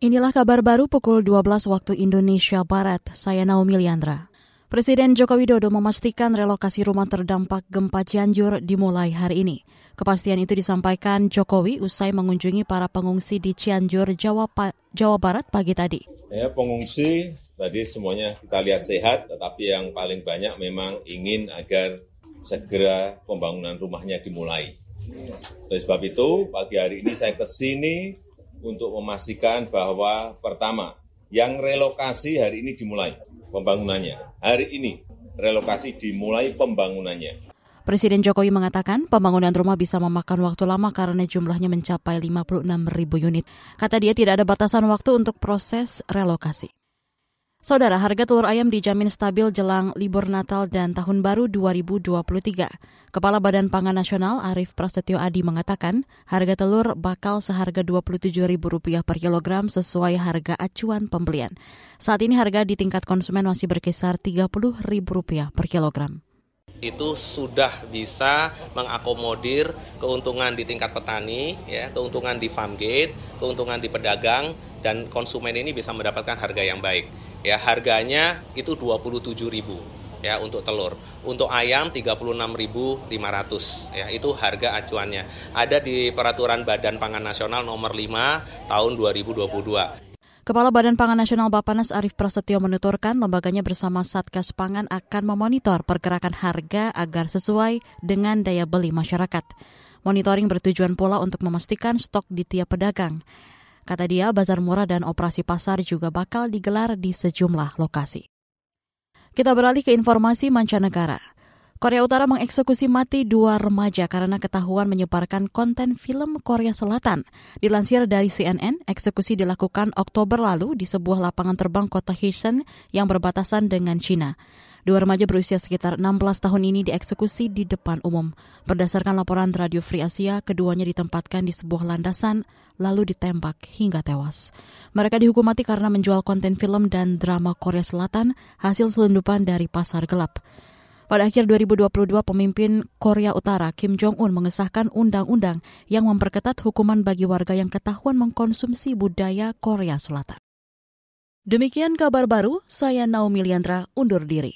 Inilah kabar baru pukul 12 waktu Indonesia Barat. Saya Naomi Liandra. Presiden Joko Widodo memastikan relokasi rumah terdampak gempa Cianjur dimulai hari ini. Kepastian itu disampaikan Jokowi usai mengunjungi para pengungsi di Cianjur, Jawa, pa Jawa Barat pagi tadi. Ya, pengungsi tadi semuanya kita lihat sehat, tetapi yang paling banyak memang ingin agar segera pembangunan rumahnya dimulai. Oleh sebab itu, pagi hari ini saya ke sini untuk memastikan bahwa pertama, yang relokasi hari ini dimulai pembangunannya. Hari ini relokasi dimulai pembangunannya. Presiden Jokowi mengatakan pembangunan rumah bisa memakan waktu lama karena jumlahnya mencapai 56 ribu unit. Kata dia tidak ada batasan waktu untuk proses relokasi. Saudara, harga telur ayam dijamin stabil jelang libur Natal dan Tahun Baru 2023. Kepala Badan Pangan Nasional Arief Prasetyo Adi mengatakan, harga telur bakal seharga Rp27.000 per kilogram sesuai harga acuan pembelian. Saat ini harga di tingkat konsumen masih berkisar Rp30.000 per kilogram itu sudah bisa mengakomodir keuntungan di tingkat petani, ya, keuntungan di farm gate, keuntungan di pedagang, dan konsumen ini bisa mendapatkan harga yang baik. Ya, harganya itu 27.000 ya untuk telur. Untuk ayam 36.500 ya, itu harga acuannya. Ada di peraturan Badan Pangan Nasional nomor 5 tahun 2022. Kepala Badan Pangan Nasional Bapanas Arief Prasetyo menuturkan lembaganya bersama Satgas Pangan akan memonitor pergerakan harga agar sesuai dengan daya beli masyarakat. Monitoring bertujuan pula untuk memastikan stok di tiap pedagang. Kata dia, bazar murah dan operasi pasar juga bakal digelar di sejumlah lokasi. Kita beralih ke informasi mancanegara. Korea Utara mengeksekusi mati dua remaja karena ketahuan menyebarkan konten film Korea Selatan. Dilansir dari CNN, eksekusi dilakukan Oktober lalu di sebuah lapangan terbang kota Houston yang berbatasan dengan China. Dua remaja berusia sekitar 16 tahun ini dieksekusi di depan umum. Berdasarkan laporan Radio Free Asia, keduanya ditempatkan di sebuah landasan lalu ditembak hingga tewas. Mereka dihukum mati karena menjual konten film dan drama Korea Selatan hasil selundupan dari pasar gelap. Pada akhir 2022, pemimpin Korea Utara Kim Jong-un mengesahkan undang-undang yang memperketat hukuman bagi warga yang ketahuan mengkonsumsi budaya Korea Selatan. Demikian kabar baru, saya Naomi Liandra undur diri.